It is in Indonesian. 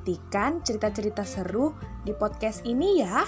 Nantikan cerita-cerita seru di podcast ini ya.